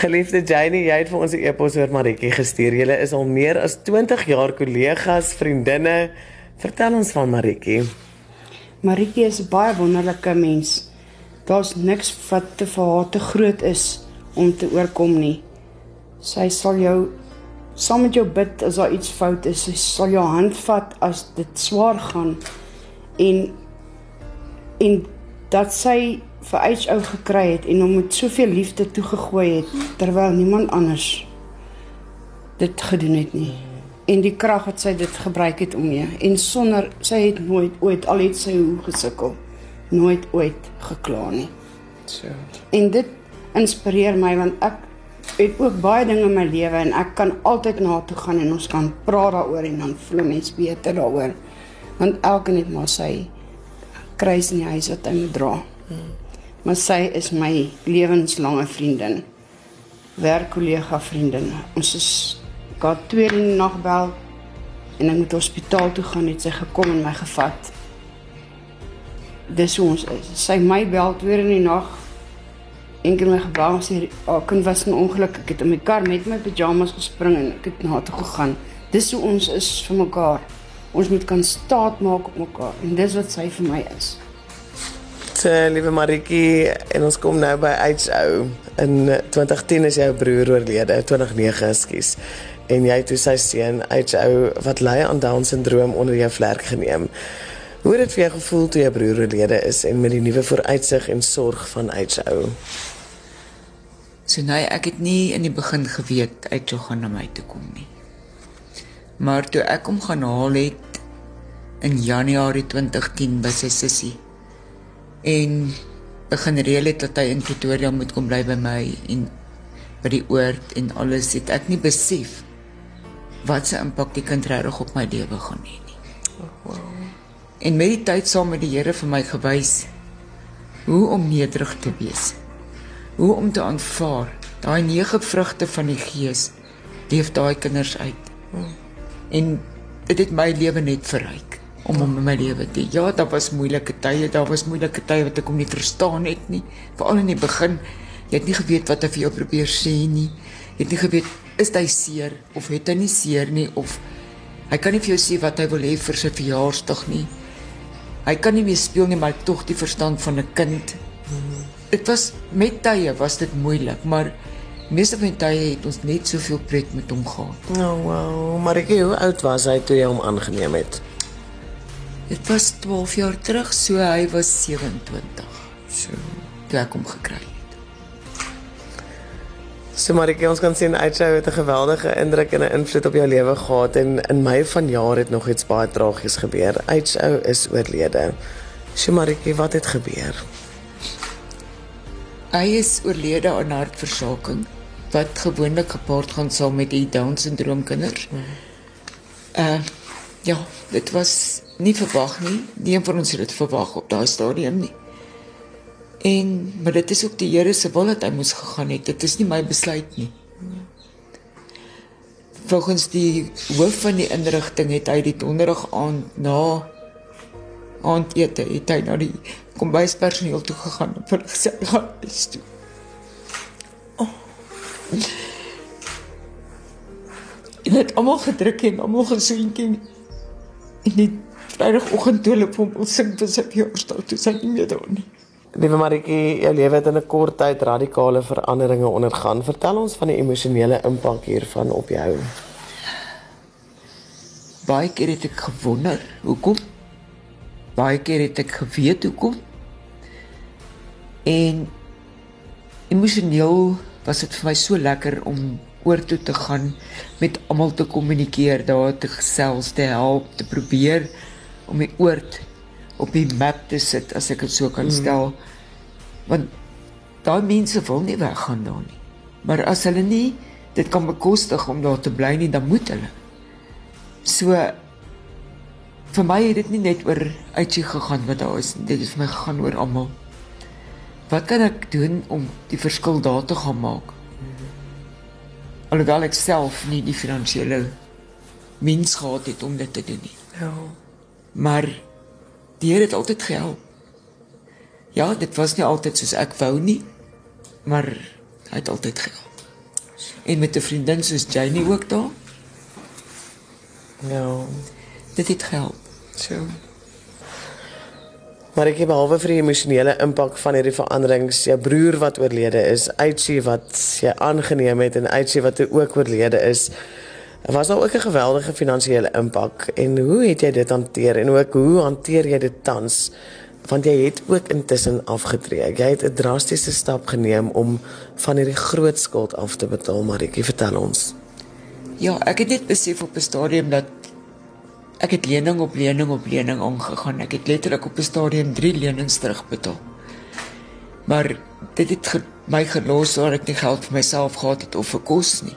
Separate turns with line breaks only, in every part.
Geliefde Janie, jy het vir ons 'n e-pos oor Maritjie gestuur. Julle is al meer as 20 jaar kollegas, vriendinne. Vertel ons van Maritjie.
Maritjie is 'n baie wonderlike mens. Daar's niks wat te vir haar te groot is om te oorkom nie. Sy sal jou saam met jou bid as daar iets fout is. Sy sal jou hand vat as dit swaar gaan en en dat sy vir H.O. gekry het en hom met soveel liefde toegegooi het terwyl niemand anders dit gedoen het nie. En die krag wat sy dit gebruik het om mee en sonder sy het nooit ooit al het sy hoe gesukkel, nooit ooit gekla nie.
So.
En dit inspireer my want ek het ook baie dinge in my lewe en ek kan altyd na toe gaan en ons kan praat daaroor en dan voel mens beter daaroor. Want elkeen het maar sy kruis in die huis wat hy moet dra. Hmm maar sy is my lewenslange vriendin. Werkkollega vriendin. Ons is gehad twee in die nag bel en ek moet hospitaal toe gaan het sy gekom en my gevat. Dis hoe ons is. Sy my bel twee in die nag en het my gebel en sê haar kind was in ongeluk. Ek het in my kar met my pyjamas gespring en ek het na toe gegaan. Dis hoe ons is vir mekaar. Ons moet kan staat maak op mekaar en dis wat sy vir my is
uh, liewe Maritjie en ons kom nou by HO. In 2010 is jou broer oorlede, 2009 ekskuus. En jy het toe sy seun HO wat ly aan Down syndroom onder jou vlerk geneem. Hoe het dit vir jou gevoel toe jou broer oorlede is en met die nuwe vooruitsig en sorg van HO?
So nee, ek het nie in die begin geweet HO gaan na my toe kom nie. Maar toe ek hom gaan haal het in Januarie 2010 by sy sussie en begin reël het dat hy in Pretoria moet kom bly by my en by die oord en alles het ek nie besef wat se impak die kind regtig op my lewe gaan hê nie. Oh, wow. En met die tyd saam met die Here vir my gewys hoe om nederig te wees. Hoe om te aanvaar daai nege vrugte van die Gees leef daai kinders uit. Oh. En dit het my lewe net verryk om hom in my lewe te. Ja, daar was moeilike tye, daar was moeilike tye wat ek hom nie verstaan het nie. Veral in die begin, jy het nie geweet wat hy vir jou probeer sê nie. Jy het nie geweet is hy seer of het hy nie seer nie of hy kan nie vir jou sê wat hy wil hê vir sy verjaarsdag nie. Hy kan nie meer speel nie, maar tog die verstand van 'n kind. Dit was met tye was dit moeilik, maar meeste van die tye het ons net soveel pret met hom gehad.
Oh wow, maar ek hoe oud was hy toe jy hom aangeneem het?
Dit was 12 jaar terug, so hy was 27.
So,
toe ek hom gekry het.
So maar ek ons kan sien Aisha het 'n geweldige indruk en 'n invloed op jou lewe gehad en in Mei van jaar het nog iets baie tragies gebeur. Aisha is oorlede. So maar ek wat het gebeur?
Hy is oorlede aan hartversaking wat gewoonlik gepaard gaan saam met die Down syndroom kinders. Uh ja, dit was nie verwag nie. Nie van ons het dit verwag op daai stadium nie. En maar dit is ook die Here se wil dat hy moes gegaan het. Dit is nie my besluit nie. Volgens die hoof van die inrigting het hy die donderdag aand na aandete het hy na die kombuispersoneel toe gegaan en vir gesê gaan is toe. Oh. En het almal gedruk en almal gesien en nie Vrydagoggend toe hulle vir hom sing vir sy verjaarsdag, toe sy nie meer daar nie.
Liewe Maritjie, jou lewe het in 'n kort tyd radikale veranderinge ondergaan. Vertel ons van die emosionele impak hiervan op jou.
Baie keer het ek gewonder, hoekom? Baie keer het ek geweet hoekom? En emosioneel was dit vir my so lekker om oor toe te gaan met almal te kommunikeer, daar te gesels, te help, te probeer om die oord op die map te sit as ek dit so kan mm. stel. Mm. Want daai mense wil nie weggaan daar nie. Maar as hulle nie dit kan bekostig om daar te bly nie, dan moet hulle. So vir my het dit nie net oor uitjie gegaan wat daar is, dit het vir my gegaan oor almal. Wat kan ek doen om die verskil daar te gaan maak? Alhoewel ek self nie die finansiële mens gehad het om dit te doen nie.
Ja.
Maar die Here het altyd gehelp. Ja, dit was nie altyd soos ek wou nie, maar hy het altyd gehelp. En met 'n vriendin soos Janie ook daar.
Ja.
Dit het gehelp.
So. Maar ek behalwe vir die emosionele impak van hierdie veranderings, jou broer wat oorlede is, Uitsie wat jy aangeneem het en Uitsie wat ook oorlede is, was daar ook 'n geweldige finansiële impak. En hoe het jy dit hanteer en ook hoe hanteer jy dit tans? Want jy het ook intussen afgetree. Jy het 'n drastiese stap geneem om van hierdie groot skuld af te betaal, Maritjie, vertel ons.
Ja, ek het net besef op 'n stadium dat ek het lening op lening op lening aangegaan. Ek het letterlik op 'n stadium 3 lenings terugbetaal. Maar dit het ge my gelos sodat ek nie geld vir myself gehad het of vir kos nie.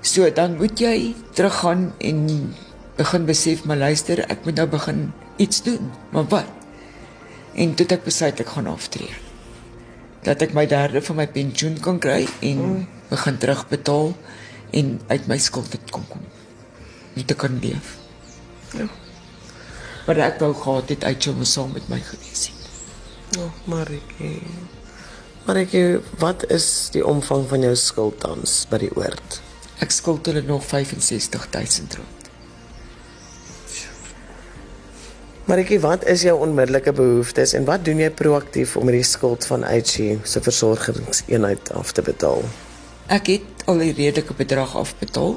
So dan moet jy teruggaan en begin besef, maar luister, ek moet nou begin iets doen. Maar wat? En toe ek besluit ek gaan aftree. Dat ek my derde van my pensioen kan kry en begin terugbetaal en uit my skuld te kom kom. Om te kan leef. Ja. Maar ek wou gehad het uit jou saam met my gewees het.
Oh, Maritjie. Maritjie, wat is die omvang van jou skuld tans by die oord?
Ek skuld hulle nog 65000 rand.
Maritjie, wat is jou onmiddellike behoeftes en wat doen jy proaktief om hierdie skuld van HG se versorgingseenheid af te betaal?
Ek het al 'n redelike bedrag afbetaal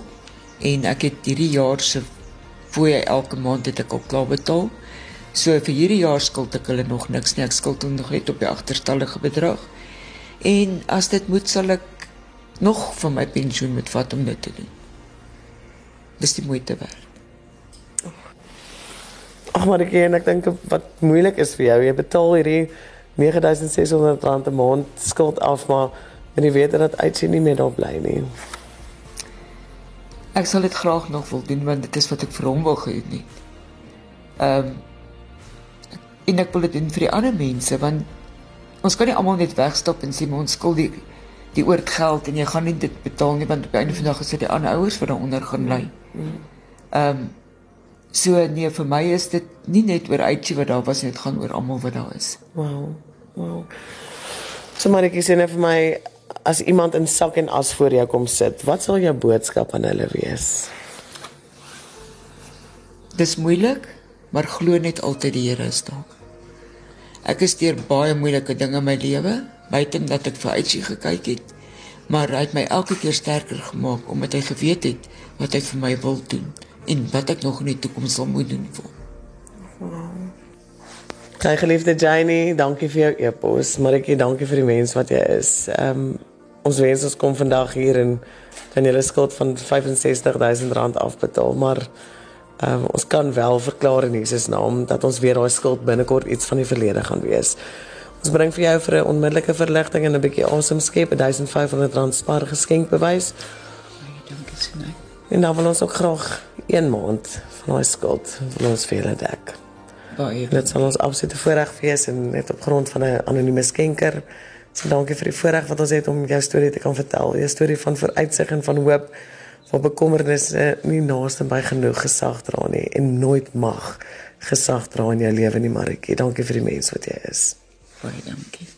en ek het hierdie jaar se fooie elke maand het ek al klaar betaal. So vir hierdie jaar skuld ek hulle nog niks nie. Ek skuld hulle nog net op die agterstallige bedrag. En as dit moet sal ek nog van my pensioen moet vat om dit te doen. Dis die moeite werd.
Ag maar ek en ek dink wat moeilik is vir jou, jy betaal hierdie 9600 rand 'n maand skuld af, maar en jy weet dat uitsien nie meer daar bly nie.
Ek sal dit graag nog wil doen want dit is wat ek vir hom wil gedoen het. Ehm um, en ek wil dit doen vir die ander mense want ons kan nie almal net wegstap en sê ons skuld die die oort geld en jy gaan nie dit betaal nie want op die einde van die dag is dit die ander ouers wat daaronder gaan ly. Ehm um, so nee vir my is dit nie net oor uitjie wat daar was nie, dit gaan oor almal wat daar is.
Wow. Wow. So maar ek sê net vir my as iemand in sak en as voor jou kom sit, wat sal jou boodskap aan hulle wees?
Dis moeilik, maar glo net altyd die Here is daar. Ek is deur baie moeilike dinge in my lewe, buiten dat ek vir uitsie gekyk het, maar hy het my elke keer sterker gemaak omdat hy geweet het wat hy vir my wil doen en wat ek nog in die toekoms sal moet doen vir hom.
Sy geliefde Janie, dankie vir jou e-pos, ek dankie vir die mens wat jy is. Ehm um, ons wens ons kom vandag hier en kan julle skuld van 65000 rand afbetaal, maar ehm um, ons kan wel verklaar in Jesus naam dat ons weer daai skuld binnekort iets van die verlede gaan wees. Ons bring vir jou vir 'n onmiddellike verligting en 'n bietjie asem skep, 1500 rand spaar geskenkbewys.
Baie dankie Sinai.
En dan wil ons ook graag een maand van daai skuld wil ons vir julle dek.
Baie.
Dit sal ons absolute voorreg wees en net op grond van 'n anonieme skenker. So dankie vir die voorreg wat ons het om jou storie te kan vertel. Jou storie van vooruitsig en van hoop van bekommernisse nie naaste by genoeg gesag dra nie en nooit mag gesag dra in jou lewe nie, Maritjie. Dankie vir die mens wat jy is.
Baie dankie.